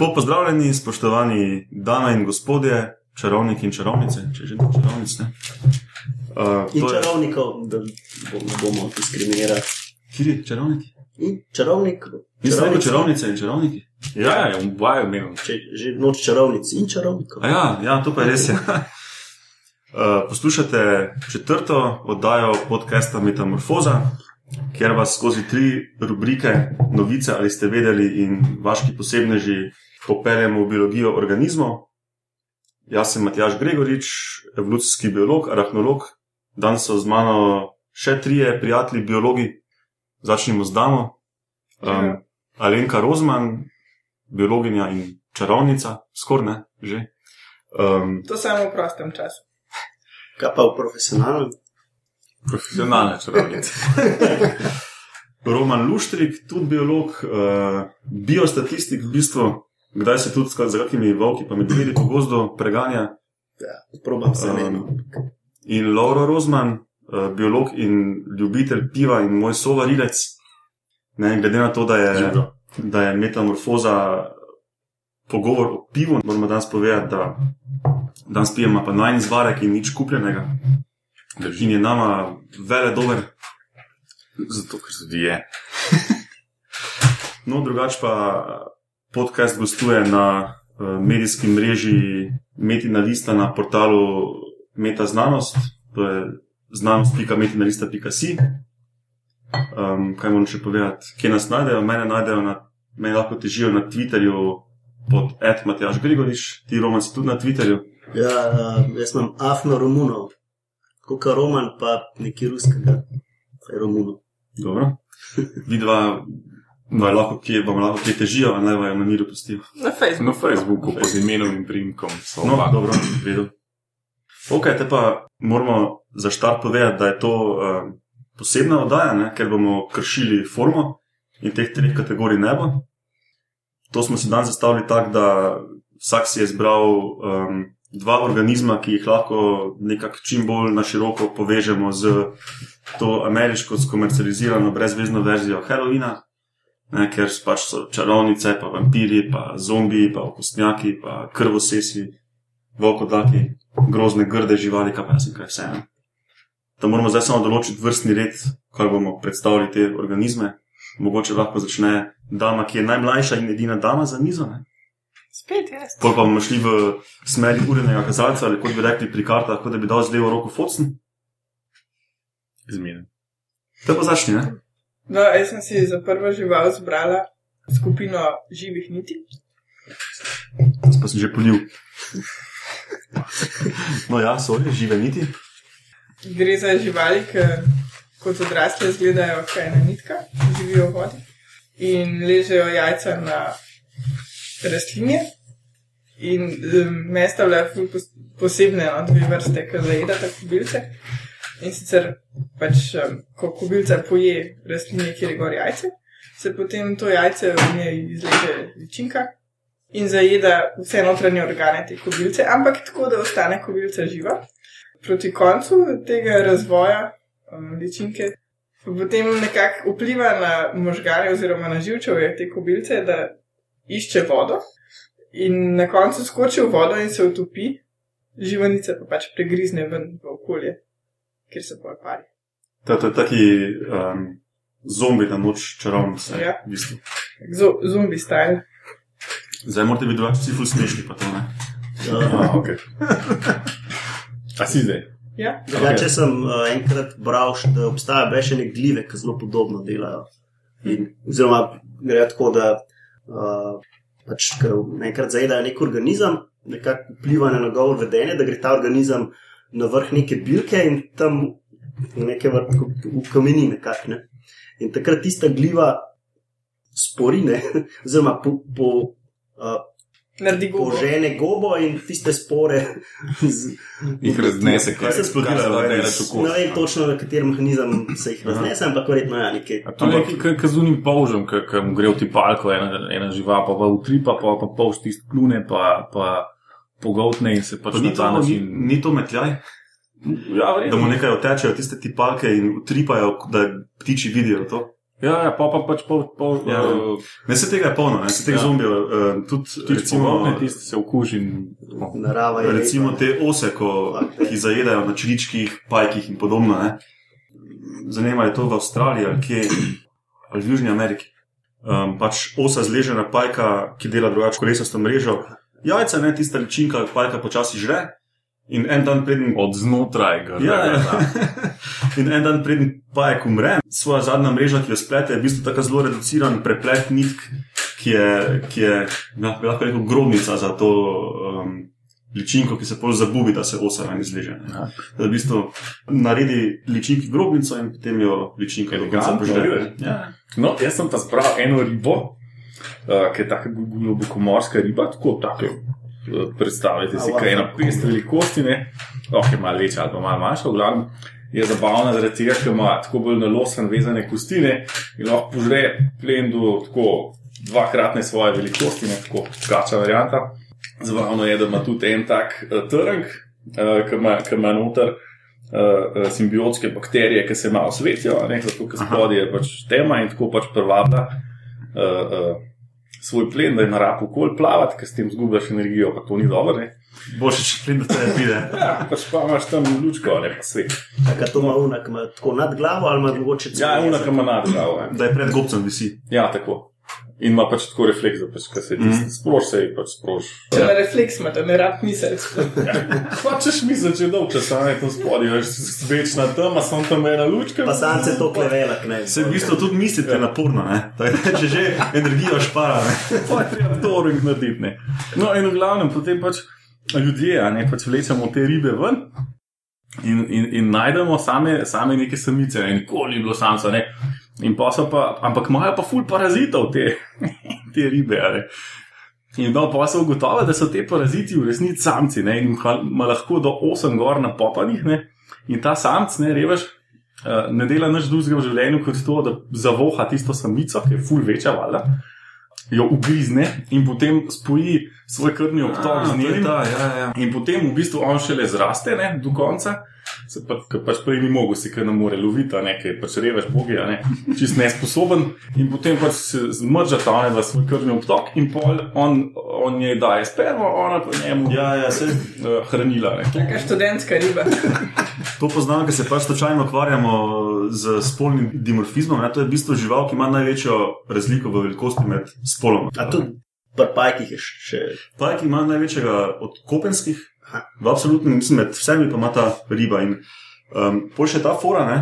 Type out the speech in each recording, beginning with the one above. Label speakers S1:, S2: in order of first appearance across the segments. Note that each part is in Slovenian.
S1: Lepo pozdravljeni, spoštovani dame in gospodje, čarovniki in čarovnice, če že ne čarovnice. Uh,
S2: In
S1: je-
S2: čarovnikov, da bom, ne bomo diskriminirali.
S1: Kiri, čarovniki?
S2: In čarovnik,
S1: Mislim, da
S2: čarovnice,
S1: čarovnice in čarovniki.
S3: Ja, ja, v boju imel.
S2: če, že noč čarovnic in čarovnikov.
S1: A ja, ja, to pa je res. Ja. Uh, poslušate četrto oddajo podcasta Metamorfoza, kjer vas skozi tri rubrike, novice ali ste vedeli in vaški posebneži popeljemo v biologijo organizmov. Jaz sem Matjaš Gregorič, evolucijski biolog, arahnolog. Danes so z mano še trije prijatelji, biologi. Začnimo z damo. Um, Alenka Rozman, biologinja in čarovnica, skoraj ne, že. Um,
S4: To samo v prostem času.
S2: Kaj pa v profesionalnem?
S3: Profesionalne čarovnice.
S1: Roman Luštrik, tudi biolog, uh, biostatistik, v bistvu, kdaj se tudi za kakimi volki, pa medvedi po gozdu preganja.
S2: Ja, probam se
S1: Um, In Laura Rozman, uh, biolog in ljubitelj piva in moj sovarilec. Ne, glede na to, da je,
S3: Živo.
S1: da je metamorfoza pogovor o pivu, moramo danes povedati, da danes pijemo pa najni zvarek in nič kupljenega. In je nama vele dober.
S3: Zato, ker se je.
S1: No, drugače pa podcast gostuje na uh, medijski mreži Metina Lista na portalu Meta Znanost, to je znanost.metinalista.si. Um, kaj moram še povedati? Kje nas najdejo? Mene najdejo na, mene lahko težijo na Twitterju pod Ed Matjaš Grigoriš, ti Roman si tudi na Twitterju.
S2: ja, uh, jaz imam afno romunov, koka roman pa neki ruskega, pa je romunov.
S1: Dobro. Vidva, no, lahko, kje, vam lahko kje težijo, a naj vajo na miru pustijo.
S4: Na Facebooku.
S3: Na Facebooku pod imenom in primkom
S1: No,
S3: oba.
S1: dobro, vedel. Ok, te pa moramo za štart povedati, da je to uh, posebna oddaja, ne? ker bomo kršili formo in teh treh kategorij ne bo. To smo si dan zastavili tako, da vsak si je izbral um, dva organizma, ki jih lahko nekako čim bolj na široko povežemo z to ameriško skomercializirano brezvezno verzijo Halloweena. Ne, ker pač so čarovnice, pa vampiri, pa zombiji, pa okostnjaki, pa krvosesi, volkodaki, grozne, grde živali, kaj pa jaz in kaj vse. Ne. Da moramo zdaj samo določiti vrstni red, kaj bomo predstavili te organizme. Mogoče lahko začne dama, ki je najmlajša in edina dama za mizo. Ne.
S4: Spet jaz.
S1: Pol pa bomo šli v smeri urenega kazalca, ali kot bi rekli pri kartah, kot da bi dal z levo roko focn.
S3: Zmeden.
S1: Te pa začni, ne?
S4: No, jaz sem si za prvo žival zbrala skupino živih niti.
S1: Jaz pa sem že polil. No ja, so žive niti.
S4: Gre za živali, ki kot odrasle izgledajo kot ena nitka, živijo v vodi in ležejo jajca na rastlinje. In mesta vle posebne no, dve vrste, ki zajedata kobilce. In sicer, pač, um, ko kobilca poje rastlinje, kjer je gor jajce, se potem to jajce v njej izleže ličinka in zajeda vse notranje organe te kobilce, ampak tako, da ostane kobilca živa. Proti koncu tega razvoja um, ličinke potem nekako vpliva na možgane oziroma na živčevje te kobilce, da išče vodo in na koncu skoči v vodo in se utopi, živanica pa pač pregrizne ven v okolje, kjer se pol pari.
S1: To, to je taki um, zombi, da noč čarovnice.
S4: Ja.
S1: V bistvu.
S4: Zo- Zombi style.
S1: Zdaj morate biti vsi ful smešni, pa to ne.
S2: Uh,
S3: A, okay. A si zdaj?
S4: Ja,
S2: Drugače sem uh, enkrat bral, še, da obstajajo brešene glive, ki zelo podobno delajo. In, oziroma, gre tako, da uh, pač, enkrat zajedajo nek organizem, nekako vpliva na njegovo vedenje, da gre ta organizem na vrh neke bilke in tam nekaj vrt, v kameni nekako. Ne? In takrat tista gliva sporine, oziroma po, po, uh,
S4: naredi gobo.
S2: požene gobo in tiste spore z,
S3: Jih raznese,
S1: Kaj se eksplodira,
S3: kar se da
S1: res.
S3: delaš v
S2: Ne vem točno, na katerem mehanizem se jih raznese, ampak verjetno je nekaj.
S3: A to je nekaj kazunim polžem, ki mu gre v tipalko, ena, ena živa, pa pa utripa, pa pa polž tist klune, pa, pa pogoltne in se pač
S1: Pa ni
S3: na ta
S1: to, ni,
S3: način.
S1: ni to metljaj,
S3: Ja,
S1: da mu nekaj otečejo tiste tipalke in utripajo, da ptiči vidijo to.
S3: Ja, ja, pa pa pač pol, pol
S1: Ja.
S3: uh,
S1: Ne, se tega je polno, ne, se teh
S3: Ja.
S1: zombijev. Uh, tudi,
S3: tisti
S1: recimo,
S3: tisti se okuži in no.
S2: Narava je.
S1: recimo te ose, ko, ki zajedajo na čričkih, pajkih in podobno. Ne. Zanima je to v Avstraliji ali kje, ali v Južni Ameriki. Um, pač osa zležena pajka, ki dela drugače kolesasto mrežo. Jajca, ne tista ličinka, pajka počasi žre. In en dan preden
S3: od znotraj ga
S1: Ja,
S3: gre,
S1: ja. In en dan preden pajek umre, svoja zadnja mreža, ki jo splete, je v bistvu tako zelo reduciran preplet nitk, ki je, ki je ja, lahko rekel, grobnica za to um, ličinko, ki se pol zabubi, da se osa ven izleže.
S3: Ja.
S1: Da v bistvu naredi ličinki grobnico in potem jo ličinka do konca
S3: Elegantno,
S1: požre.
S3: vidiš?
S1: Ja.
S3: No, jaz sem pa zbral eno ribo, uh, ki je tako globokomorska riba, tako tako. eh, Predstavljajte si, kaj je ena pest velikosti, ne, oh, je malo večja ali pa malo manjša, v glavnem je zabavna zaradi tega, ker ima tako bolj nalosen vezane kostine in lahko požre plen do tako dvakratne svoje velikosti, ne, tako skača varianta. Zabavno je, da ima tudi en tak uh, trnk, uh, ki ima, ima noter uh, simbiotske bakterije, ki se malo svetijo, a ne, zato ker spodaj je pač tema in tako pač privablja uh, uh, svoj plen, da je na raku kol plavati, ker s tem zgubljaš energijo, pa to ni dobro. Ne?
S1: Boljše, če plin do tebe pride.
S3: Ja, pač pa imaš tam lučko, ne pa svet.
S2: Taka to ima unak, ima tako nad glavo ali ima mogoče
S3: Ja,
S2: celo
S3: una kam nadgrava.
S1: Da je pred gobcem visi.
S3: Ja, tako. In ima pač tako refleks, da pač, se ti mm. sproži, se ji pač sproži.
S4: Če na refleks ima, da ne rab misel.
S3: Hočeš misliti, če je dolg čas, a ne tam spodaj, veš, večna tema, sem tam ena lučka.
S2: Pa sance to klevelak, ne.
S1: Se v bistvu tudi mislite ja. naporno, ne? Tako da, če že energijo špara. Ne?
S3: Pa je treba to ring narediti. ne. No, in v glavnem, potem pač ljudje, a ne pač vlečemo te ribe ven. In, in, in najdemo same, same neke samice, ne, nikoli ni bilo samca. Ne. In pa so pa, ampak imajo pa ful parazitov te, te ribe. a Ne. In no, pa so ugotovili, da so te paraziti v resnici samci ne, in ima lahko do 8 gor na popanih. Ne. In ta samc, ne reveš, eh, ne dela nič drugega v življenju kot to, da zavoha tisto samico, ki je ful večja, valjda, jo ugrizne in potem spoji svoj krvni obtok z njenim.
S1: Da, ja, ja.
S3: In potem v bistvu on šele zraste ne, do konca, se pa, ker pač prej ni mogel, si kar ne more loviti, ne, je pač reveš bogi, a ne, čist nesposoben. In potem pač se zmrža ta onega svoj krvni obtok in pol on, on njej daje spermo, ona pa njemu
S1: Ja, ja, se,
S3: uh, hranila. Ne.
S4: Taka študentska riba.
S1: to poznam, ker se pač slučajno ukvarjamo z spolnim dimorfizmom. Ne? To je v bistvu žival, ki ima največjo razliko v velikosti med spoloma.
S2: A tudi pri pajkih je še.
S1: Pajki ima največjega od kopenskih. V absolutnem, mislim, med vsemi pa ima ta riba. In um, pol še ta fora, ne?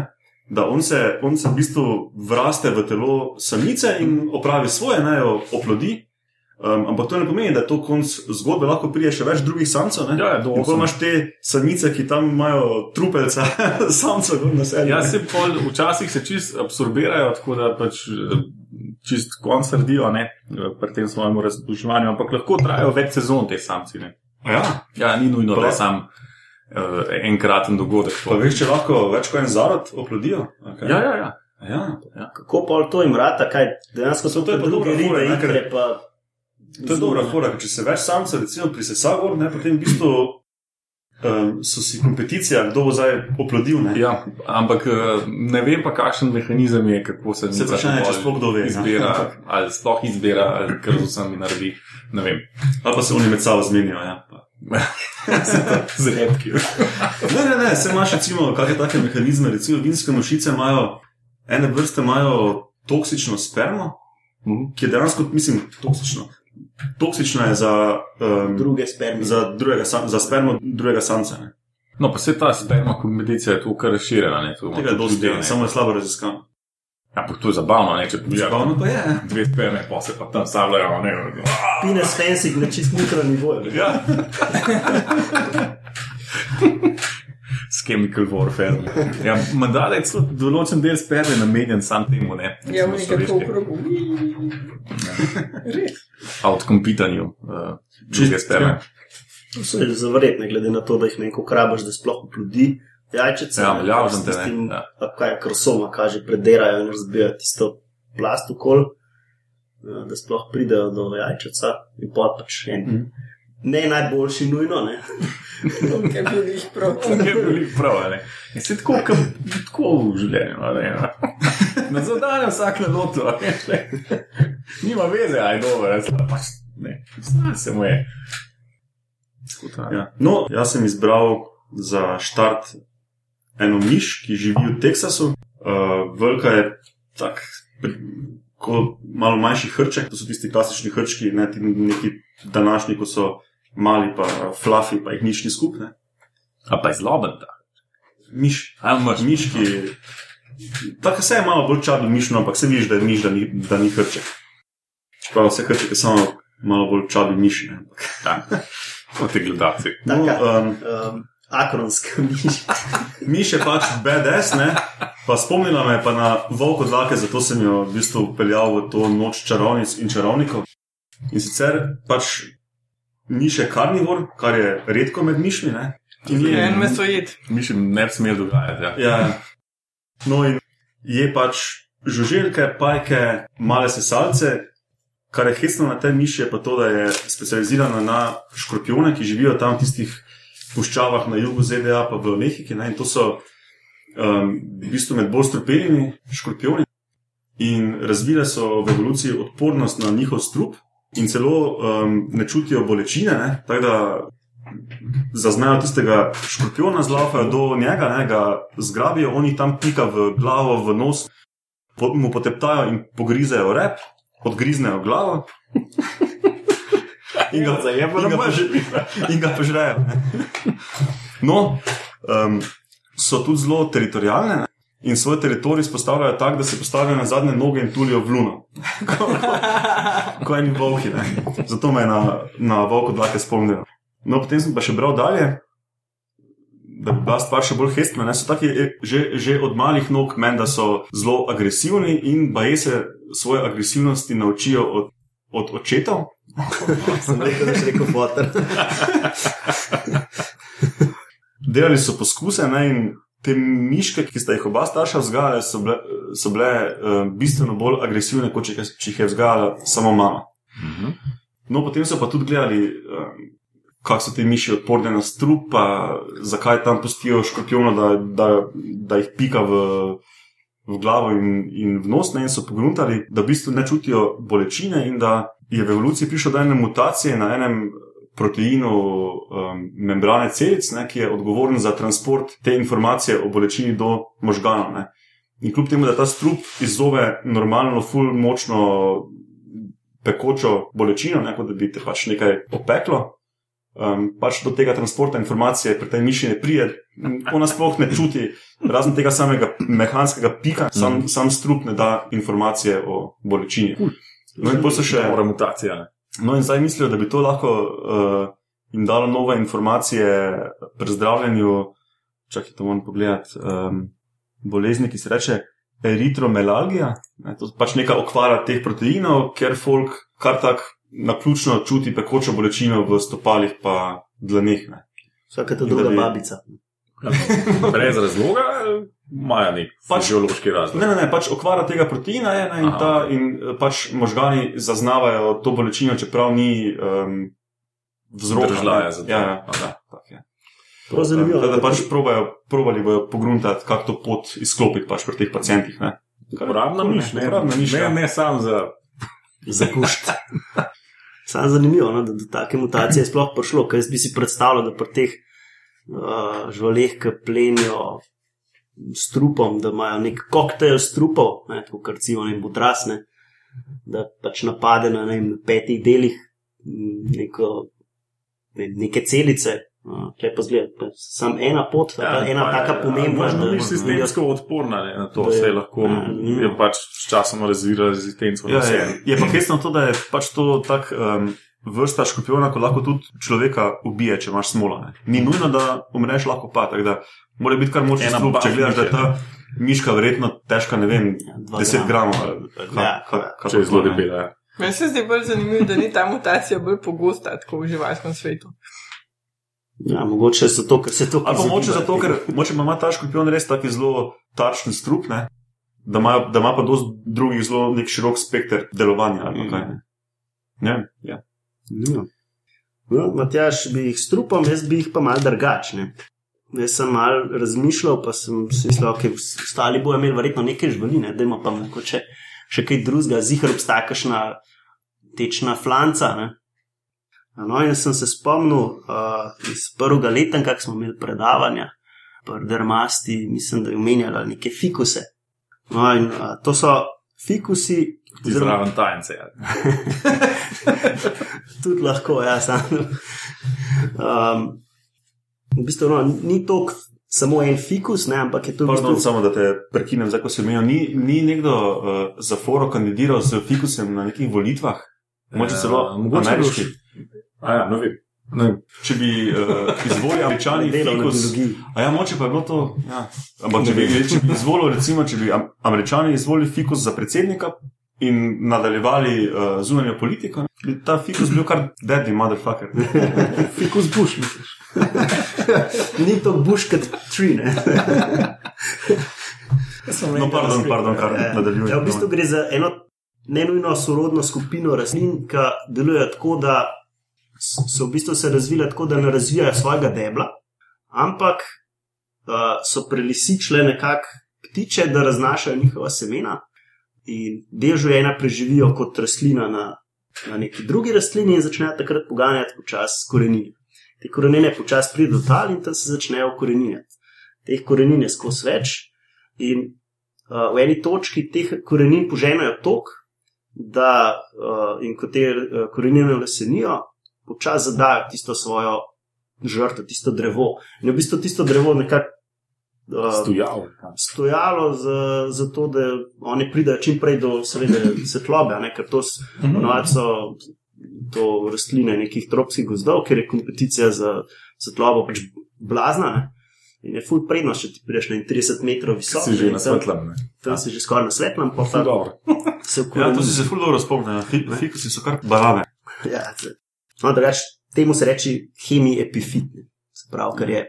S1: da on se, on se v bistvu vraste v telo samice in opravi svoje, ne jo oplodi. Um, ampak to ne pomeni, da je to konc zgodbe, lahko pride še več drugih samcev. ne.
S3: Ja, ja,
S1: potem
S3: osem.
S1: imaš te samice, ki tam imajo trupelca, samcev, kot na sebi.
S3: Ja, se pol, včasih se čist absorbirajo, tako da pač eh, čist konc sredijo ne, pri tem svojem razduševanju, ampak lahko trajajo več sezon te samci. Ne.
S1: Ja.
S3: Ja, ni nujno, da
S1: Pa-
S3: je sam uh, enkraten dogodek.
S1: Pa veš, če lahko več kot en zarod oplodijo. Okay.
S3: Ja, ja, ja.
S1: ja.
S2: Kako pol to jim rata, kaj dejansko so
S1: To je
S2: to
S1: pa
S2: druge
S1: dobra fora,
S2: ribe,
S1: ne, ker-
S2: ikre pa.
S1: To je dobra fora, ker če se več samcev, recimo pri sesagor, ne, potem v bistvu um, so si kompeticija, kdo bo zdaj oplodil. Ne.
S3: ja, ampak eh, ne vem pa, kakšen mehanizem je, kako se
S1: Se vprašanje, če sploh kdo ve.
S3: izbira, ali sploh izbira, ali kar z vsemi naredi. Ne vem.
S1: Ali pa se oni med sabo zmenijo. Ja.
S3: Z redki.
S1: Ne, ne, ne, se imaš recimo kakšne take mehanizme, recimo vinske mušice imajo, ene vrste imajo toksično spermo,
S3: Mhm.
S1: ki je dejansko, mislim, toksično. Toksična je za, um,
S2: Druge spermije.
S1: za, drugega, sam- za spermo drugega samca. Ne.
S3: No, pa se ta sperma kompeticija je tu kar razširjena.
S1: Tega je dosti, samo je slabo raziskano.
S3: Ampak to je zabavno, ne, če pogledaš.
S1: Zabavno pa je. ja.
S3: Dve sperme, pa se pa tam savljajo. Ne,
S2: Penis fencing na čist mikro nivoju.
S3: ja. S chemical warfare. Ja, Mandala je določen del sperme namenjen sam temu, ne.
S4: Ja, v nekem
S3: človeške-
S4: krogu. Res.
S3: outcompitanju uh, druge sperme.
S2: To so zavrjetne, glede na to, da jih neko krabaš, da sploh oplodi. Jajčice,
S3: Ja,
S2: s
S3: te ne, ja.
S2: kaj je krosoma, kaže, prederajo in razbijajo tisto plast okol, eh, da sploh pridejo do jajčica in pol pač en.
S1: Mhm.
S2: Ne najboljši nujno, ne.
S4: Kaj bi jih prav.
S3: Je bil jih prav, ne. In se tako, kot tako v življenju. Ne, Na zadnjem vsak na lotu, ne. nima veze, aj dobro, jaz pač ne, zna se mu je. Skutra, ja.
S1: Ja. No, jaz sem izbral za štart eno miš, ki živi v Teksasu. Uh, velika je tak, kot malo manjši hrček, to so tisti klasični hrčki, ne ti neki današnji, ko so mali, pa fluffy, pa jih nič ni skupne.
S3: A pa je zloben ta.
S1: Miš, miš, ki. Tako se je malo bolj čadno mišno, ampak se vidiš, da je miš, da ni, da ni hrček. Čeprav vse hrček je samo malo bolj čadno miš. Ne? ampak-
S3: ta. Kot ti gledalci.
S1: No, um,
S2: Um, akronska miš.
S1: Miš je pač BDS, ne? pa spomnila me je pa na volko dlake, zato sem jo v bistvu peljal v to noč čarovnic in čarovnikov. In sicer pač miš je karnivor, kar je redko med mišmi. Ne? In je,
S4: En mesojed.
S3: Mislim, ne bi smel dogajati. Ja.
S1: ja, no in je pač žuželke, pajke, male sesalce. Kar je hecno na tej miši, je pa to, da je specializirana na škorpione, ki živijo tam v tistih puščavah na jugu ZDA, pa v Mehiki. Ne? In to so um, v bistvu med bolj strupelimi škorpioni. In razvile so v evoluciji odpornost na njihov strup, in celo um, ne čutijo bolečine. Ne? Tako da zaznajo tistega škorpiona, zlaufajo do njega, ne? ga zgrabijo, oni tam pika v glavo, v nos, po, mu poteptajo in pogrizejo rep, odgriznejo glavo. In ga,
S3: Zajebano
S1: in ga, in ga požrejo. No, um, so tudi zelo teritorijalne ne? in svoj teritorij spostavljajo tako, da se postavijo na zadnje noge in tulijo v luno. Kot eni volki. Ne? Zato me je na, na volku dlake spomnilo. No, potem sem pa še bral dalje, da bi bila stvar še bolj hestna. Ne? So taki eh, že, že od malih nog meni, da so zelo agresivni in baje se svoje agresivnosti naučijo od, od očetov.
S2: Sem rekel, da si rekel fotor.
S1: Delali so poskuse ne, in te miške, ki sta jih oba starša vzgajala, so bile, so bile uh, bistveno bolj agresivne, kot če, jih je- če jih je vzgajala samo mama.
S3: Mhm.
S1: No, potem so pa tudi gledali, um, kako so te miši odporne na strup, pa zakaj tam pustijo škorpiona, da, da, da jih pika v, v glavo in, in v nos, ne, in so pogruntali, da v bistvu ne čutijo bolečine in da je v evoluciji prišlo do ene mutacije na enem proteinu um, membrane celic, ne, ki je odgovoren za transport te informacije o bolečini do možganov. Ne. In kljub temu, da ta strup izzove normalno, full močno pekočo bolečino, ne, kot da bi te pač nekaj opeklo. Um, pač do tega transporta informacije pri tej miši ne pride, ona sploh ne čuti, razen tega samega mehanskega pika, sam,
S3: Mhm.
S1: sam strup ne da informacije o bolečini. No, in pol so še.
S3: Dobra mutacija.
S1: No, in zdaj mislijo, da bi to lahko uh, jim dalo nove informacije pri zdravljenju. Čakaj, to moram pogledati. Um, bolezni, ki se reče eritromelalgija. Ne, to je pač neka okvara teh proteinov, ker folk kar tak naključno čuti pekočo bolečino v stopalih pa dlaneh. Ne.
S2: Vsaka ta druga
S1: bi-
S2: babica.
S3: Brez razloga imajo nek
S1: Pač-
S3: fiziološki razlog.
S1: Ne, ne, ne, pač okvara tega proteina je ne, in,
S3: Aha.
S1: ta, in eh, pač možgani zaznavajo to bolečino, čeprav ni um, vzrok.
S3: Držljaja za to.
S1: Ja, ja, ja, tak je.
S2: Prav zanimivo.
S1: Da, da pač probajo, probali bojo pogruntati, kako to pot izklopiti pač pri teh pacijentih. ne.
S3: Uporabna miš, ne,
S1: Uporabna miš,
S3: ne,
S1: ja.
S3: ne sam za.
S2: za kušt. Sam zanimivo, no, da do take mutacije je sploh prišlo, ker jaz bi si predstavljal, da pri teh uh, živalih, ki plenijo s trupom, da imajo nek koktejl strupov, ne, tako kot recimo ne budrasne, da pač napade na, ne, vem, na petih delih m, neko, ne, neke celice. Tle pa zgleda, samo ena pot, ja, ena
S3: pa,
S2: taka
S3: ja,
S2: pomembna. Da-
S3: bi sistemsko odporna ne, na to,
S2: Da je-
S3: vse lahko
S2: ja, mm.
S3: je pač sčasoma razvila rezistenco. na
S1: Ja,
S3: vse.
S1: je, je pa hecno to, da je pač to tak um, vrsta škorpiona, ko lahko tudi človeka ubije, če imaš smola. Ne. Ni nujno, da umreš, lahko pa. tako Da mora biti kar močen strup, če gledaš, da je ta miška verjetno težka, ne vem,
S2: Ja, dva
S1: 10
S2: grama.
S1: gramov. ali
S2: Ja, ja.
S3: Če je
S1: to,
S3: zelo debela. ja.
S4: Meni se zdi bolj zanimivo, da ni ta mutacija bolj pogosta tako v živalskem svetu.
S2: Ja, mogoče zato, ker se to
S1: Ali pa moče zato, ker moče ima ta škorpion res tako zelo tarčen strup, ne? da ima, da ima pa dosti drugih zelo širok spekter delovanja. ali pa kaj, ne. Ne, ja.
S2: Ja. No, Matjaš bi jih strupal, jaz bi jih pa mal drugačne. jaz sem mal razmišljal, pa sem si mislil, da okay, ostali bojo imeli verjetno nekaj živali, da ima pa mogoče še kaj drugega, zihar obstaja kakšna tečna flanca. Ne? No, in sem se spomnil uh, iz prvega leta, kako smo imeli predavanja, prdermasti, mislim, da je omenjala neke fikuse. No, in uh, to so fikusi.
S3: Zraven tajence. Ja.
S2: Tudi lahko, ja, samo. Um, v bistvu no, ni to samo en fikus, ne, ampak je to.
S1: Pardon,
S2: v bistvu,
S1: samo da te prekinem, zdaj ko se omenil, ni, ni nekdo uh, za foro kandidiral z fikusem na nekih volitvah? Mogoče celo
S3: mogoče
S1: ameriški.
S3: A ja, no vem. Ne,
S1: Če bi uh, izvolili američani
S2: delal na
S1: fikus. A ja, moče pa je bilo to. Ja. Ampak če bi, če bi izvolil, recimo, če bi am- američani izvolili fikus za predsednika in nadaljevali uh, zunanjo politiko, bi ta fikus bil kar deadly motherfucker.
S3: fikus buš, misliš.
S2: Ni to buškat tri, ne.
S1: No, pardon, pardon, kar
S2: Ja,
S1: nadaljujem.
S2: Ja, v bistvu gre za eno nenujno sorodno skupino rastlin, ki delujejo tako, da so v bistvu se razvile tako, da ne razvijajo svojega debla, ampak uh, so prelisičile nekako ptiče, da raznašajo njihova semena in del življenja preživijo kot rastlina na, na neki drugi rastlini in začnejo takrat poganjati počasi korenine. Te korenine počasi pridejo do tal in tam se začnejo koreninjati. Teh korenin je skozi več in uh, v eni točki teh korenin poženajo tok, da uh, in ko te uh, korenine lesenijo, počasi zadajo tisto svojo žrtev, tisto drevo. In v bistvu tisto drevo nekako. Uh,
S3: Stojal.
S2: stojalo za, za to, da oni pridejo čim prej do sredine svetlobe, a ne? ker to so to rastline nekih tropskih gozdov, ker je kompeticija za svetlobo pač blazna. Ne? In je ful prednost, če ti prideš na 30 metrov visoko.
S3: Si že na
S2: tam-
S3: svetlem. ne.
S2: Tam si že skoraj na svetlem, pa pa
S3: Dobro.
S2: se
S1: Ja,
S2: ukvarja.
S1: to si se ful dobro spomnil. Fi- Fikusi so kar barave.
S2: Ja, no, drugač, temu se reče hemij epifit. ne. Se pravi, ker je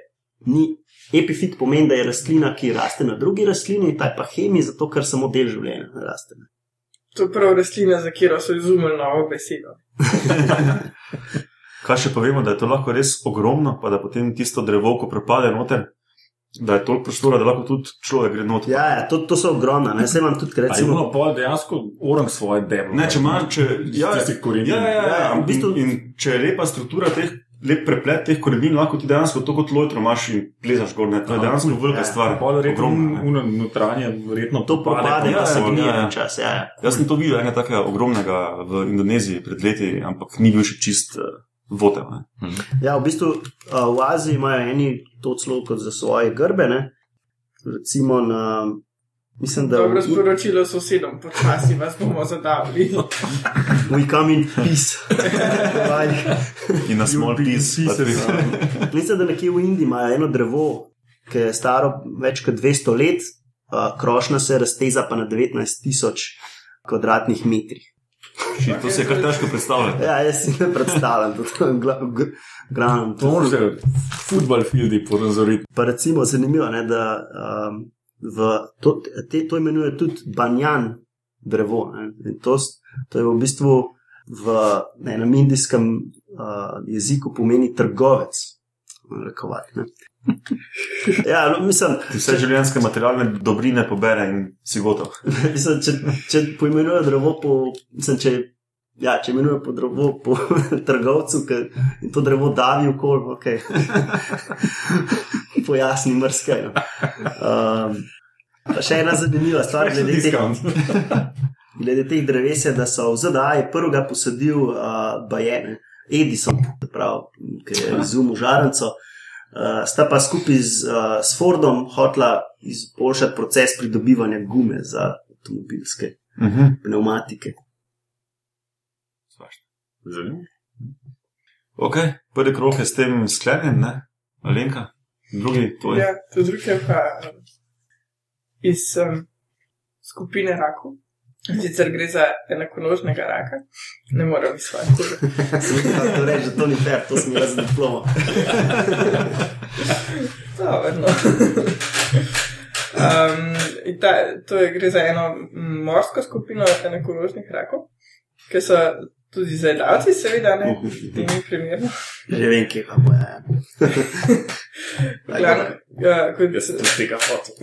S2: ni. Epifit pomeni, da je rastlina, ki raste na drugi rastlini, ta je pa hemij, zato ker samo del življenja raste. ne.
S4: To je prav rastlina, za katero so izumili novo besedo.
S1: Kaj še povemo, da je to lahko res ogromno, pa da potem tisto drevo, ko propade noter, da je toliko prostora, da lahko tudi človek gre noter.
S2: Ja, ja to, to so ogromna, ne se vam tudi,
S3: je
S2: recimo.
S3: bilo pol dejansko orang svoje deblo.
S1: Ne, če imaš, če ja,
S3: tistih korenin.
S1: Ja, ja, ja,
S2: Ja,
S1: ja.
S2: v bistvu-
S1: In, in če je lepa struktura teh, lep preplet teh korenin, lahko ti dejansko to kot lojtro imaš in plezaš gor. Ne? To je dejansko velika
S2: Ja.
S1: stvar.
S3: Uno notranje, verjetno
S2: To propade,
S1: ja,
S2: pa se
S1: ja,
S2: gnije
S1: ja.
S2: čas. Ja, ja.
S1: Jaz sem to videl, enega takega ogromnega v Indoneziji pred leti, ampak ni bil še čist uh, votel. Ne?
S2: ja, v bistvu v Aziji imajo eni to celo kot za svoje grbe. Ne? Recimo na. Mislim, da
S4: Dobro sporočilo sosedom, počasi vas bomo zadavili.
S2: we come in peace.
S1: In na small piece. pa tri-
S2: Mislim, da nekje v Indiji imajo eno drevo, ki je staro več kot 200 let, a, krošnja se razteza pa na 19 tisoč kvadratnih metrih.
S1: Shit, To se je kar težko predstavljati.
S2: Ja, jaz si ne predstavljam, da to glavno.
S3: To moraš že futbol fildi ponazoriti.
S2: Pa recimo zanimivo, ne, da um, v to, te, to imenuje tudi banjan drevo. To, to je v bistvu v ne, enem indijskem uh, jeziku pomeni trgovec. Rekovati, ne. Ja, no, mislim,
S1: Ti vse življenjske materialne dobrine pobere in si gotov.
S2: mislim, če, če poimenuje drevo po. Mislim, če, ja, če imenuje po drevo po trgovcu, ki to drevo davi v kol, ok. Pojasni mrskaj. No. Um, pa še ena zanimiva stvar glede teh, glede teh dreves je, da so v ZDA prvega posadil uh, Bajene, Edison, pravi, ki je izumil žarnico. Uh, sta pa skupaj z, uh, s Fordom hotla izboljšati proces pridobivanja gume za avtomobilske
S1: Uh -huh.
S2: pneumatike.
S3: Zanimivo.
S1: Ok, prvi krok je s tem sklenjen, ne? Alenka, drugi, to je.
S4: Ja, to druge je pa um, iz um, skupine rakov. Sicer gre za enakonožnega raka, ne morem iz svoje kože.
S2: Sem reči, da to ni fair, to sem jaz za diplomo.
S4: Dobro, no. Um, ta, to je, gre za eno morsko skupino enakorožnih rakov, ki so Tudi za jedavci, seveda, ne, ti ni primerno.
S2: Že vem, kje bo. Ja.
S4: Glavno, ja, kot
S3: sem tudi tega fotil.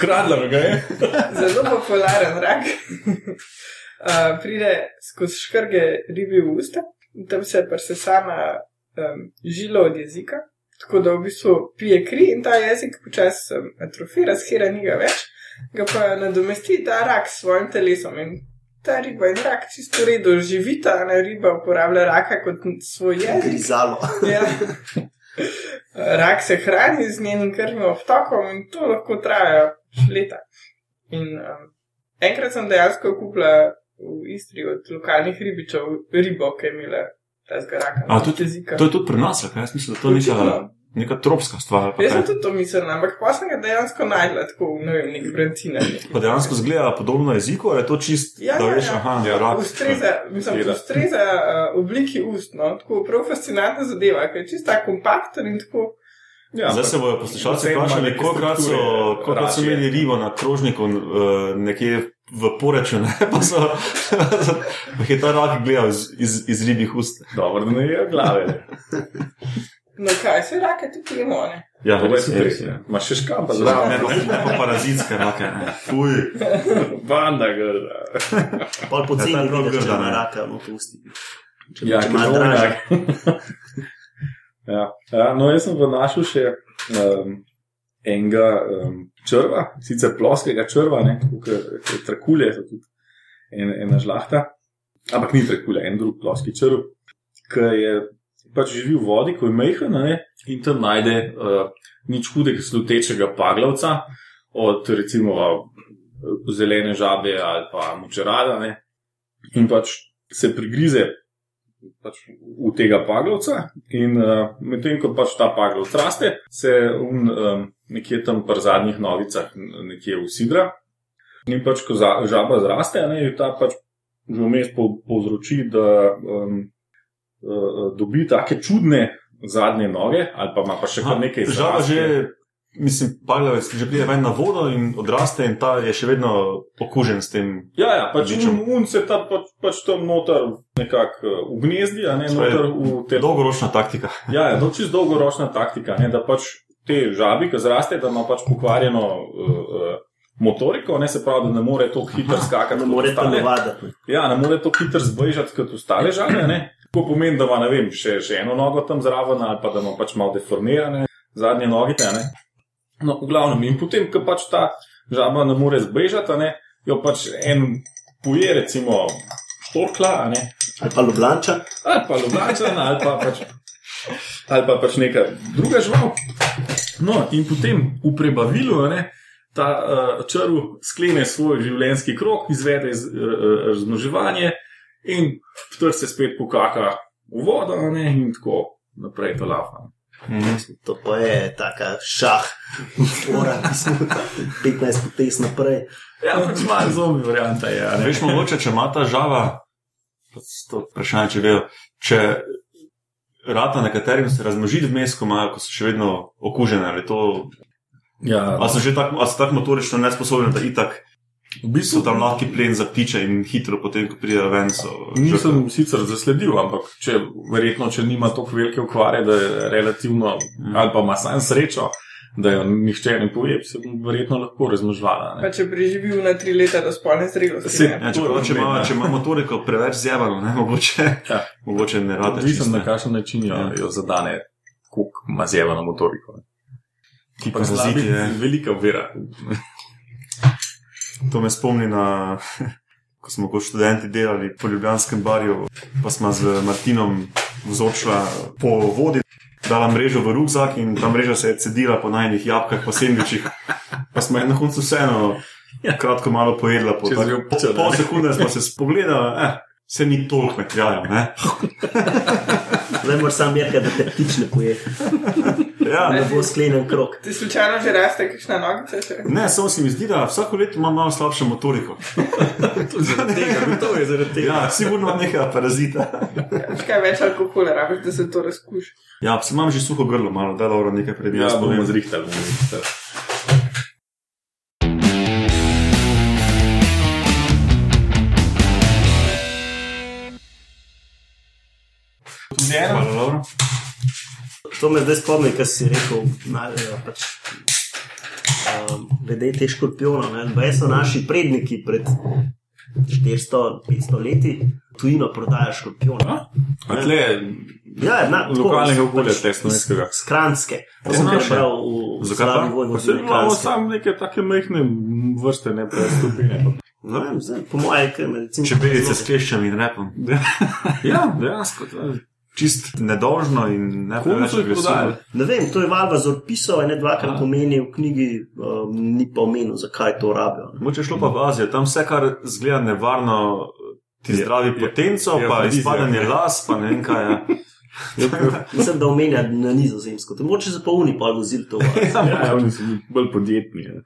S3: Kradlo ga je.
S4: zelo popularen rak. Uh, pride skozi škrge ribi v usta, tam se presesama um, žilo od jezika, tako da v bistvu pije kri in ta jezik počasi um, atrofira, schira njega več, ga pa nadomesti ta rak s svojim telesom. In ta riba in rak čisto v redu živita, a ne riba uporablja raka kot svoj jezik.
S2: Grizalo.
S4: Ja. Rak se hrani z njenim krvnim obtokom in to lahko traja leta. In um, enkrat sem dejansko kupila v Istri od lokalnih ribičev ribo, ki je imela tega raka.
S1: A. To je tudi pri nas, kaj jaz mislim, da to ni
S4: Očitno.
S1: Neka tropska stvar.
S4: Jaz sem
S1: kaj.
S4: tudi to mislila, ampak pa sem ga dejansko najdla tako v ne vem, nek brancina.
S1: Pa dejansko zgleda podobno jeziku, ali je to čist,
S4: Ja,
S1: da
S4: ja,
S1: veš,
S4: ja.
S1: aha,
S3: Ja,
S1: rak.
S4: Ustreza, mislim, ustreza uh, obliki ust, no, tako prav fascinantna zadeva, ker je čista kompakten in tako.
S3: Ja,
S1: Zdaj se bodo poslušalci vprašali, kolikrat so, kolikrat so imeli ribo na krožniku uh, nekje v poreču, ne? pa so, pa je ta rak gledal iz, iz, iz ribjih ust.
S3: Dobro, da ne je glave.
S4: No, kaj se rake tu pijemo, ne?
S1: Ja,
S3: To je
S1: res je.
S3: res. ja. Imaš še škamba
S1: Ne,
S3: zraven.
S1: ne, ne pa parazitske rake. Ne. Fuj.
S3: Banda grda.
S2: Pol po
S1: Ja, prav
S2: vidiš, če
S1: grda,
S2: ima
S1: ne.
S2: raka v usti. Če,
S3: Ja,
S2: če ima
S3: zelo enak. ja. ja, no, jaz sem v našel še um, enega um, črva, sicer ploskega črva, ne, kot je trakulje, so tudi en, ena žlahta, ampak ni trakulje, en drug ploski črv, ki je pač živi v vodi, ko je ne, in tam najde uh, nič hudega slutečega paglavca, od recimo uh, zelene žabe ali pa močerada, ne, in pač se prigrize pač v tega paglavca, in uh, medtem ko pač ta paglavc raste, se un, um, nekje tam pri zadnjih nogicah n- nekje usidra. In pač, ko za, žaba zraste, ne, ta pač že vmes po, povzroči, da um, uh, dobi take čudne zadnje noge, ali pa ima pa še kar nekaj
S1: Žal
S3: zraste.
S1: že, mislim, paglavec že pride ven na vodo in odraste in ta je še vedno okužen s tem.
S3: Ja, ja, pač
S1: Bičem.
S3: un, un se ta pač, pač tam noter nekako uh, ugnezdi, a ne
S1: je
S3: noter v te
S1: Dolgoročna taktika.
S3: Ja, je to čist dolgoročna taktika, ne, da pač te žabi, ki zraste, da ima pač pokvarjeno uh, uh, motoriko, ne se pravi, da ne more tako hitro skakati.
S2: Ne more
S3: ostale.
S2: telovaditi.
S3: Ja, ne more tako hitro zbežati kot ostale žabe. ne. To pomeni, da ima vem, še, še eno nogo tam zraven, ali pa da ima pač malo deformirane zadnje nogice. ne. No, v glavnem, in potem, ko pač ta žaba ne more zbežati, a ne, jo pač en poje, recimo, štorkla, a ne,
S2: Ali pa Ljubljanča.
S3: ali pa Ljubljana, ali pa pač, ali pa pač neka druga žival. No, in potem v prebavilu a ne, ta uh, črv sklene svoj življenjski krok, izvede z, uh, razmnoževanje in vtr se spet pokaka v vodo ne, in tako naprej to lava.
S1: Mhm.
S2: To pa je taka šah, fora, ki smo 15 potez naprej.
S3: Ja, pač malo zombi varianta je. a ne.
S1: Veš, mogoče, če ima ta žava, pač to vprašanje, če vejo, če rata nekaterim se razmnožiti vmes, ko imajo, ko so še vedno okužene, ali to,
S3: Ja,
S1: ali so že tako, tako motorično nesposobni, da itak
S3: v bistvu
S1: so tam lahki plen za ptiče in hitro potem, ko pridejo ven.
S3: Nisem sicer zasledil, ampak če, verjetno, če nima tako velike ukvare, da je relativno,
S1: Mhm.
S3: ali pa ima sam srečo, da jo nihče ne poje, se verjetno lahko razmnožvala.
S4: Pa če preživi na tri leta do spolne zrelosti.
S3: Se-
S4: ne.
S1: Ja, čeprav, če, ima,
S3: pomembno.
S1: če ima motoriko preveč zjebano, ne, mogoče,
S3: Ja.
S1: mogoče ne rade. Čisto,
S3: na kakšen način jo,
S1: Ja.
S3: jo zadane, koliko ima zjevano motoriko. ne.
S1: Ti
S3: Ampak
S1: paraziti,
S3: slabi,
S1: je.
S3: velika vera.
S1: To me spomni na, ko smo kot študenti delali po Ljubljanskem barju, pa smo z Martinom vzočila po vodi, dala mrežo v rukzak in ta mreža se je cedila po najnih jabkah, po sendvičih. Pa smo na koncu vseeno kratko malo pojedla, po, tak,
S3: rjuh
S1: po
S3: pičo, ne?
S1: pol sekunde smo se spogledali, eh, se ni toliko materiala, ne?
S2: Zdaj moraš sam meriti, da te ptič ne poje.
S1: Ja,
S2: Da bo sklenjen krok.
S4: Ti slučajno že raste, kakšna nogica še?
S1: ne, samo se mi zdi, da vsako leto imam malo slabšo motoriko.
S3: Zaradi tega, gotovo je zaradi tega.
S1: Ja, sigurno imam nekaj parazita.
S4: Še kaj več alkohola rabiš, da se to razkuši.
S1: Ja, sem imam že suho grlo, malo, da dobro nekaj pred
S3: Ja,
S1: jaz
S3: bomo
S1: povem.
S3: zrihtali. bomo zrihtali. Tudi ena.
S1: Hvala, Laura.
S2: To me zdaj spomni, kar si rekel, naj, pač, um, glede te škorpionov. ne. Baje so naši predniki pred 400-500 leti tujino prodajajo škorpione.
S3: A tle,
S2: Ja, na, tako,
S3: lokalnega okolja,
S2: pač
S3: slovenskega.
S2: Skranske. To sem
S1: naše.
S2: prebral v Vojvodini
S3: se imamo samo neke take majhne vrste, ne pa stopine.
S2: Ne vem, zdaj, po mojem, je medicinsko.
S1: Čebelice s kleščami in repom.
S3: Ja, dejansko. je-
S1: Čist nedožno in ne preveč agresivno.
S2: Ne vem, to je Valva z opisov, ne dvakrat
S3: Aha.
S2: omeni v knjigi, um, ni pa omenil, zakaj to rabijo.
S1: Moče je šlo pa v Azijo, tam vse, kar zgleda nevarno, ti
S3: Je-
S1: zdravi
S3: je-
S1: potenco,
S3: je
S1: pa
S3: afrodizijak,
S1: izpadanje
S3: ne.
S1: las, pa ne vem kaj. Ja.
S2: Mislim, da omenja na nizozemsko. To moče se pa uni pa vozil to.
S3: Ja, oni so bolj podjetni. ja.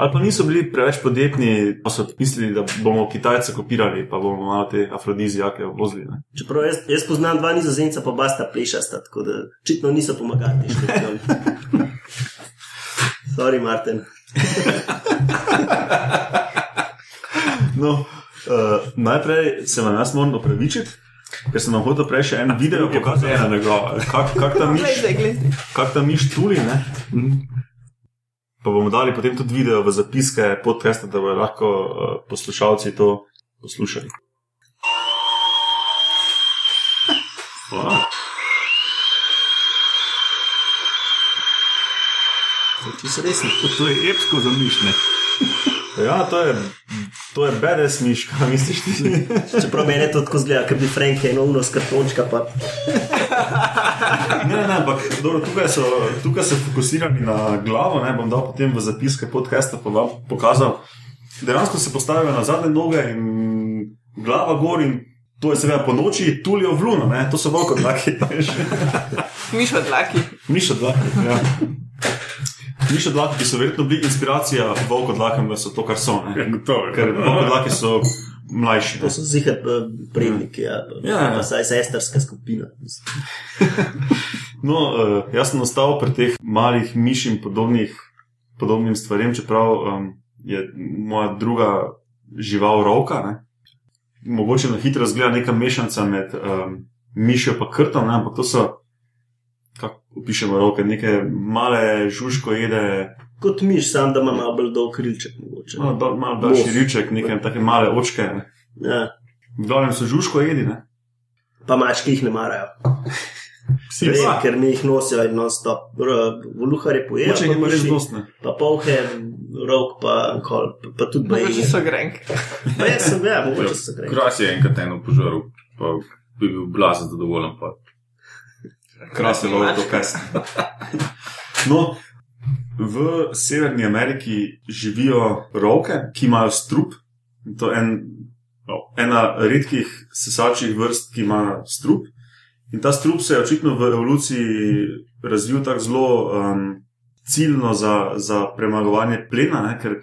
S1: Ali pa niso bili preveč podjetni, pa so mislili, da bomo Kitajce kopirali, pa bomo malo te afrodizijake vozili. Ne.
S2: Čeprav jaz, jaz poznam dva nizozemca, pa basta plešasta, tako da očitno niso pomagali. Sorry, Martin.
S1: No, uh, najprej se vam jaz moram opravičiti, ker sem vam hotel prej še en video pokazati,
S3: njegova.
S1: kak, ta miš, kak ta miš tuli. Ne? Pa bomo dali potem tudi video v zapiske podcasta, da bodo lahko uh, poslušalci to poslušali.
S2: Če se resni.
S3: To je epsko za mišne.
S1: Ja, to je, to je bedes miš, kaj misliš ti?
S2: Čeprav meni to tako zgleda, ker bi Franke eno uno s kartončka, pa
S1: Ne, ne, ampak dobro, tukaj, so, tukaj so fokusirani na glavo. Ne, bom dal potem v zapiske podcasta pa vam pokazal. Dejansko se postavijo na zadnje noge in glava gor in to je seveda po noči tulijo v luno, ne, to so bolj kot dlaki.
S4: Mišo dlaki.
S1: Mišo dlaki. Ja. Mišo dlaki, ki so verjetno bili inspiracija volko dlakem, da so to, kar so. Ne.
S3: Gotovo.
S1: Ker volko dlaki so mlajši.
S2: to
S1: Ne.
S2: so zihet predniki, ja, pa,
S1: Ja, ja.
S2: pa saj sestrska skupina.
S1: No, uh, jaz sem ostal pri teh malih miš in podobnih, podobnim stvarem, čeprav um, je moja druga žival roka. Ne? Mogoče na hitro zgleda neka mešanca med um, mišjo in krtom, ne? ampak to so, kako opišemo roke, neke male žužko jede,
S2: Kot miš, sam da ima malo bolj dolg krilček. Mogoče.
S1: malo, dol- malo daljši
S2: Nos.
S1: rilček, neke take male očke. Ne?
S2: Ja.
S1: V glavnem so žužko jedi. Ne?
S2: Pa mački jih ne marajo.
S3: Psi
S2: Vem,
S3: pa.
S2: ker mi jih nosijo in non-stop. Voluhare pojejo,
S1: Moče jih
S2: pa,
S1: ima res
S2: miši,
S1: dost. ne.
S2: pa polhe, rok, pa, kol, pa, pa tudi
S4: Mogoče
S2: baje.
S4: so grenke.
S2: Pa jaz sem, ja, mogoče so gre.
S3: Kras je enkrat eno požaril, pa bi bil blazen zadovoljen. Pa.
S1: Krasno je to pesem. No, v Severni Ameriki živijo roke, ki imajo strup. To je en, no, ena redkih sesalčjih vrst, ki ima strup. In ta strup se je očitno v evoluciji razvil tako zelo um, ciljno za, za premagovanje plena, ne, ker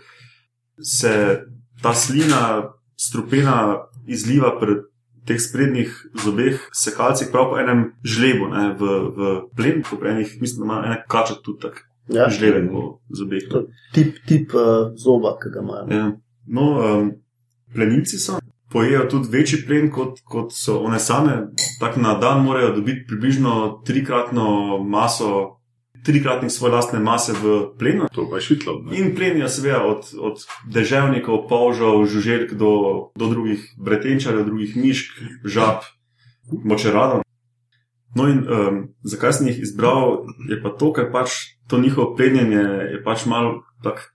S1: se ta slina strupena izliva pri teh sprednjih zobeh sekalcih, prav po enem žlebu ne, v, v plen, po enih, mislim, da ima ena kača tudi tako
S2: Ja,
S1: žleben po zobeh.
S2: To- tip, tip uh, zoba, ki ga imajo.
S1: Ja. No, um, plenilci so. Pojejo tudi večji plen, kot, kot so one same. Tako na dan morajo dobiti približno trikratno maso, trikratnik svoje lastne mase v plenu.
S3: To pa je šitlo. ne.
S1: In plenijo seveda od, od deževnikov, polžav, žuželk do, do drugih bretenčarjev, drugih mišk, žab, močeradov. No in um, zakaj sem jih izbral, je pa to, ker pač to njihovo plenjenje je pač malo tako.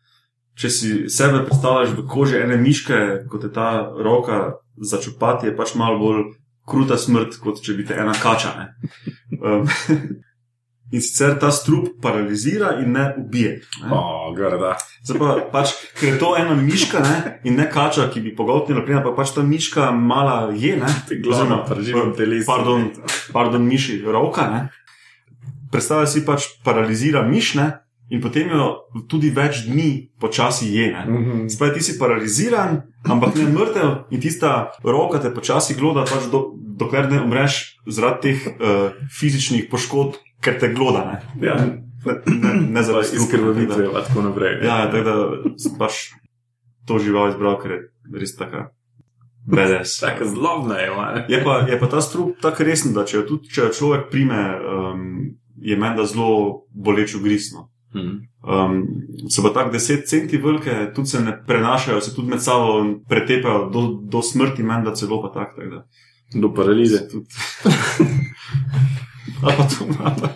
S1: Če si sebe predstavljaš v koži ene miške, kot je ta roka začupati, je pač malo bolj kruta smrt, kot če bi te ena kača. ne. Um, in sicer ta strup paralizira in ne ubije. Ne?
S3: O, grda.
S1: Zdaj pa, pač, ker je to ena miška ne, in ne kača, ki bi pogoltnila plina, pa pač ta miška mala je. Ne,
S3: Glavno,
S1: Oziroma,
S3: preživim telesu.
S1: Pardon, pardon miši, roka. Ne. Predstavlja si pač paralizira miš ne, in potem jo tudi več dni počasi je. Ne.
S3: Mhm.
S1: Spaj ti si paraliziran, ampak ne mrtev in tista roka te počasi gloda, pač do, dokler ne umreš zaradi teh uh, fizičnih poškodb, ker te gloda. Ne,
S3: Ja,
S1: ne, ne, ne zaradi
S3: iz
S1: strupa,
S3: krvavitve, pa tako naprej.
S1: Ja, tako da pač to žival izbral, ker je res taka BDS.
S3: Tako zlobna je, ne?
S1: Je pa, je pa ta strup tako resen, da če jo, tudi, če jo človek prime, um, je menda zelo boleč ugrisno.
S3: Mhm.
S1: Um, so pa tako 10 centi velike, tudi se ne prenašajo, se tudi med sabo pretepajo do, do smrti, menda celo pa tako. tak, da.
S3: Do paralize.
S1: Tudi. ali pa to, pa,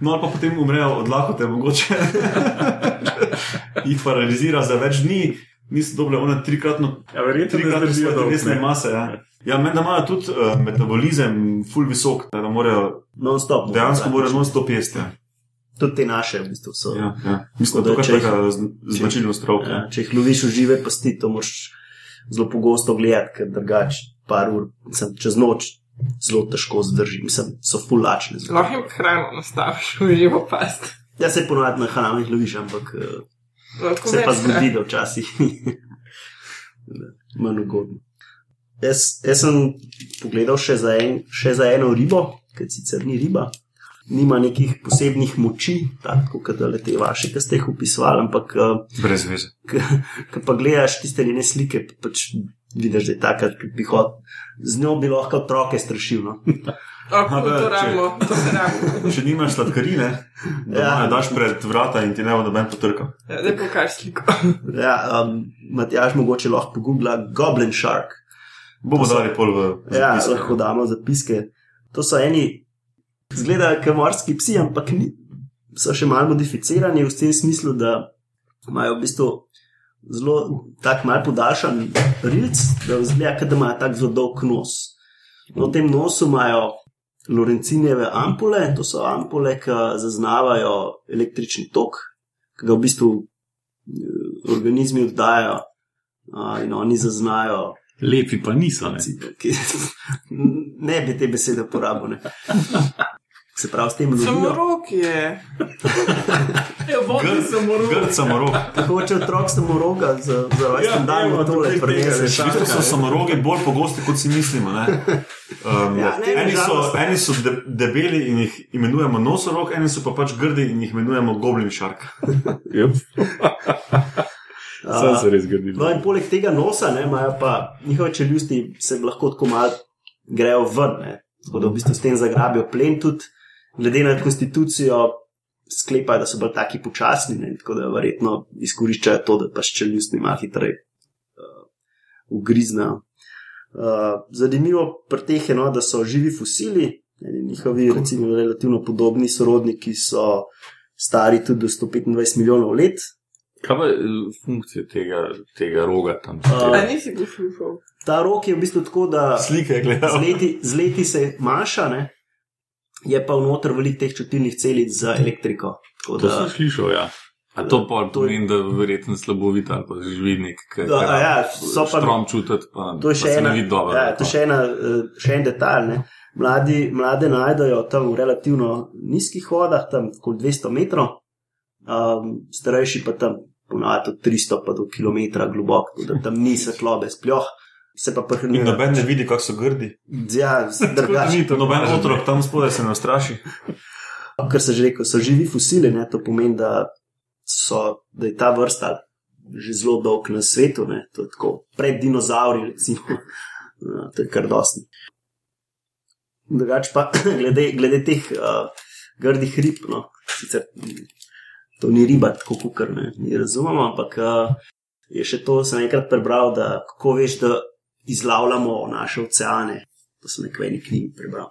S1: no, ali pa potem umrejo od lakote, mogoče. Jih paralizira za več dni, niso dobile one trikratno
S3: Ja, verjetno ne
S1: Trikrat
S3: zdržijo
S1: so
S3: dolgo,
S1: telesne
S3: ne.
S1: mase. Ja, ja menda imajo tudi uh, metabolizem, full visok, da morajo
S2: Non-stop.
S1: dejansko morajo non-stop jesti. Ja.
S2: Tudi te naše, v bistvu, so.
S1: Ja, ja. Mislim, da je
S2: da,
S1: to značilnost travke.
S2: Ja, če jih loviš v žive pasti, to moraš zelo pogosto gledati, ker drugače par ur, sem čez noč zelo težko zdrži, mislim, so fulačne.
S4: Lahko jim hrano nastaviš v živo past.
S2: Ja, se ponovadi na hrano jih loviš, ampak eh,
S4: Lahko
S2: se pa zgodi, da včasih manj ugodno. Jaz, jaz sem pogledal še za, en, še za eno ribo, ki sicer ni riba, nima nekih posebnih moči, tako kot le te vaše, ki ste jih opisovali, ampak uh,
S1: Brez veze.
S2: Ko pa gledaš tiste njene slike, pa pač vidiš, da je taka, ki bi hodil. Z njo bi lahko otroke strašil. No?
S1: A, da,
S4: to
S1: če-
S4: rabimo, to se rabimo.
S1: Če nimaš sladkarine, da
S2: Ja.
S1: ja. daš pred vrata in ti ne bo noben potrkal.
S4: Ja, Zdaj pokaž sliko.
S2: Ja, um, Matjaž mogoče lahko pogubla Goblin Shark.
S1: Bomo dali pol v
S2: Ja,
S1: zapiske.
S2: lahko damo zapiske. To so eni, zgledajo kot morski psi, ampak ni, so še malo modificirani v tem smislu, da imajo v bistvu zelo tak mal podaljšan rilc, da vzgleda, kot da imajo tak zelo dolg nos. No, v tem nosu imajo Lorencinjeve ampule, to so ampule, ki zaznavajo električni tok, ki ga v bistvu eh, organizmi oddajajo a, in oni zaznajo
S3: Lepi pa niso, ne.
S2: Ne bi te besede uporabil. Se pravi, s tem
S4: Samo
S2: lovijo.
S4: rok je. Ja, vodi
S1: Grd-
S4: samo rok.
S1: Grd samorog.
S2: Tako če otrok samoroga za, za rojsten
S3: Ja,
S2: dan
S3: evo,
S2: mu tole
S3: tukaj tega
S2: prinese.
S3: rešaja.
S1: V bistvu so samorogi bolj pogosti, kot si mislimo. Ne? Um,
S2: Ja, ne,
S1: eni, so,
S2: žalost.
S1: eni so de, debeli in jih imenujemo nosorog, eni so pa pač grdi in jih imenujemo goblin shark.
S3: Yep. Sam se res zgodi.
S2: No, in poleg tega nosa, ne, imajo pa njihove čeljusti, se lahko tako malo grejo ven, ne. tako da v bistvu s tem zagrabijo plen tudi, glede na konstitucijo. Sklepajo, da so bolj taki počasni, ne, tako da verjetno izkoriščajo to, da pač čeljustni malo hitreje uh, ugriznejo. Uh, zanimivo pri teh je, no, da so živi fosili, eni njihovi, recimo, relativno podobni sorodniki so stari tudi do 125 milijonov let.
S3: Kaj pa je funkcija tega, tega roga tam?
S2: A,
S4: A nisi poslušal?
S2: Ta rok je v bistvu tako, da
S1: Slike
S2: z leti, z leti se maša, ne? Je pa vnotraj velik teh čutilnih celic za elektriko. Tako
S3: To
S2: da-
S3: sem slišal, ja. A to pa
S2: To je-
S3: pomeni, da verjetno slabovita ali pa žividnik, ki
S2: a ja,
S3: strom čutiti, pa,
S2: To je še ena,
S3: dobro.
S2: ja, to je še, ena, eh, še en detalj. Ne? Mladi, mlade najdejo tam v relativno nizkih vodah, tam okoli 200 metrov, um, starejši pa tam ponavadi od 300 pa do globoko, tako da tam ni svetlobe, sploh se pa
S1: In
S2: prehranjujejo.
S1: noben ne vidi, kako so grdi.
S2: Ja, drugače.
S1: Noben otrok tam spodaj se ne ustraši.
S2: Kar se že rekel, so živi fosili, ne? to pomeni, da, so, da je ta vrsta že zelo dolg na svetu, ne? to je tako pred dinozauri, recimo. Ja, to je kar dosti. Drugače pa glede, glede teh uh, grdih rib, no, sicer to ni riba, tako kot ne, mi razumemo, ampak uh, je še to, sem enkrat prebral, da kako veš, da izlavljamo naše oceane. To sem nekaj eni knjigi prebral.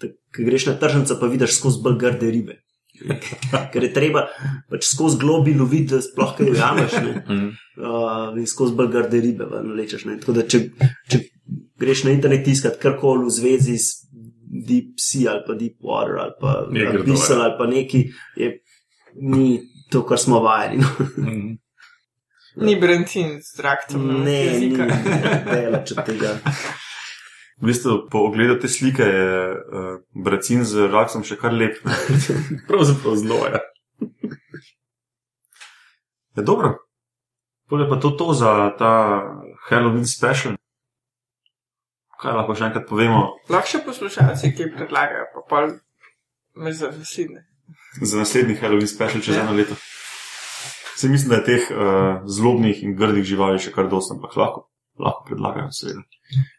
S2: Ko greš na tržnico, pa vidiš skozi bolj grde ribe. Ker je treba pač skozi globi loviti, da sploh kaj ujameš.
S3: Mhm.
S2: Uh, in skozi bolj grde ribe ven lečeš. Ne? Tako da, če, če greš na internet iskat karkoli v zvezi s Deep Sea ali pa Deep Water ali pa Abyssal
S3: ja.
S2: ali pa neki, je, ni to, kar smo vajeni. No.
S4: Ni Brentin z traktom.
S2: Ne, ni
S4: jezika.
S2: daleč od tega.
S1: V bistvu, po ogledu te slike je uh, bracin z raksom še kar lep.
S3: Pravzaprav zelo je.
S1: Je dobro. Pole pa to, to za ta Halloween special. Kaj lahko še enkrat povemo
S4: Lahko še poslušalci, ki predlagajo, pa pol me zavesine.
S1: za naslednji Halloween special čez
S4: Ja.
S1: eno leto? Se mislim, da je teh uh, zlobnih in grdih živali še kar dosti, ampak lahko lahko predlagajo, seveda.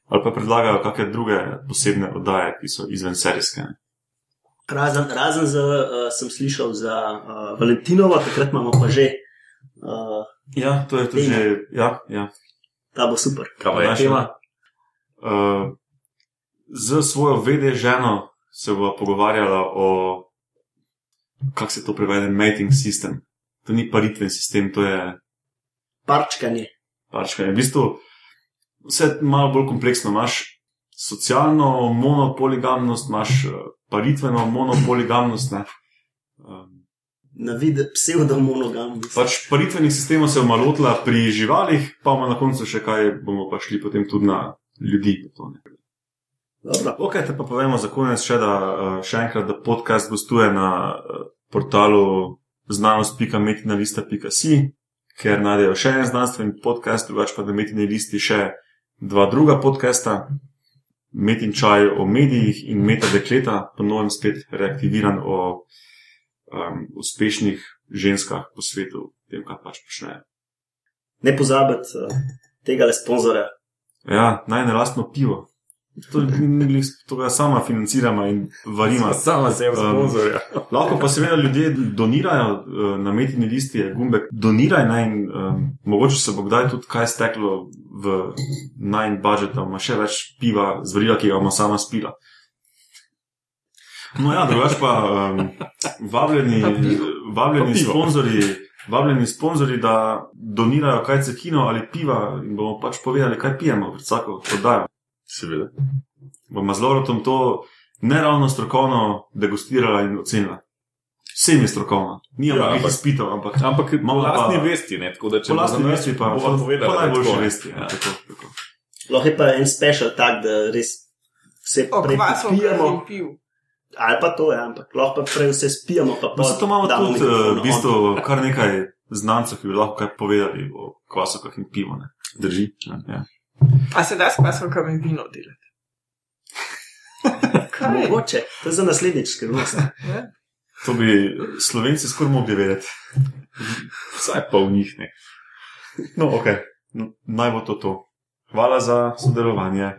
S1: Ali pa predlagajo kakšne druge posebne oddaje, ki so izven serijske. ne.
S2: Razen, razen za, uh, sem slišal za uh, Valentinovo, takrat imamo pa že. Uh,
S1: Ja, to je tudi
S2: Tema.
S1: že. Ja, ja.
S2: ta bo super.
S3: Kaj pa je tema?
S1: Uh, z svojo vede ženo se bo pogovarjala o, kako se to prevede, mating system. To ni paritven sistem, to je
S2: Parčkanje.
S1: pačkanje. V bistvu vse malo bolj kompleksno. Imaš socialno monopoligamnost, imaš eh, paritveno monopoligamnost. Ne? Um,
S2: Na vidi pseudomonogam.
S1: pač paritvenih sistemov se je malotila pri živalih, pa bomo na koncu še kaj, bomo pa šli potem tudi na ljudi. Ok, te pa povemo za konec še, da eh, še enkrat, da podcast gostuje na eh, portalu znanost.metinalista.si, kjer najdejo še en znanstveni podcast, drugače pa na metini listi še dva druga podcasta. Metin čaj o medijih in meta dekleta, ponovno spet reaktiviran o um, uspešnih ženskah po svetu, tem, kar pač počnejo.
S2: Ne pozabiti uh, tega le sponzorja.
S1: Ja, naj ne lastno pivo. To, ni- ni glih- to ga sama financiramo in varimo.
S3: Sama sebe
S1: Um,
S3: sponzorja.
S1: Lahko pa seveda ljudje donirajo eh, na metini listi, je gumbek, doniraj naj in um, mogoče se bo kdaj tudi kaj steklo v najn budžet, da ima še več piva, zvrila, ki ga ima sama spila. No ja, drugače pa um, vabljeni, vabljeni sponzorji. Vabljeni sponzorji, da donirajo kaj cekino ali piva, in bomo pač povedali, kaj pijemo, vsako oddajo.
S3: Seveda.
S1: Bomo z Loretom to neravno strokovno degustirala in ocenila. Vsem je strokovno, nimamo
S3: Ja, ampak-
S1: izpitev, ampak
S3: Ampak po
S1: Malo pa-
S3: lastni vesti, ne? tako če
S1: po lastni vesti pa
S3: bova
S1: po,
S3: povedala,
S1: po
S3: da je
S1: najboljši
S3: ne.
S1: vesti. Ja,
S3: Ja.
S1: tako, tako.
S2: Lahko je pa en special tak, da res vse
S4: O
S2: prej
S4: kvasu
S2: pijemo.
S4: in piv.
S2: Ali pa to, ja, ampak lahko pa prej vse spijemo. Pa
S1: No, zato imamo tudi
S2: mikrofon
S1: v bistvu kar nekaj znancev, ki bi lahko kaj povedali o kvasokah in pivu. Ne.
S3: Drži.
S1: Ja, ja.
S4: A se da s kvasovkami vino delati? Kaj?
S2: Mogoče, to je za naslednjič skrivnost.
S4: Ne?
S1: To bi slovenci skoraj mogli vedeti.
S3: Vsaj pol njih ne.
S1: No, ok, no, naj bo to to. Hvala za sodelovanje.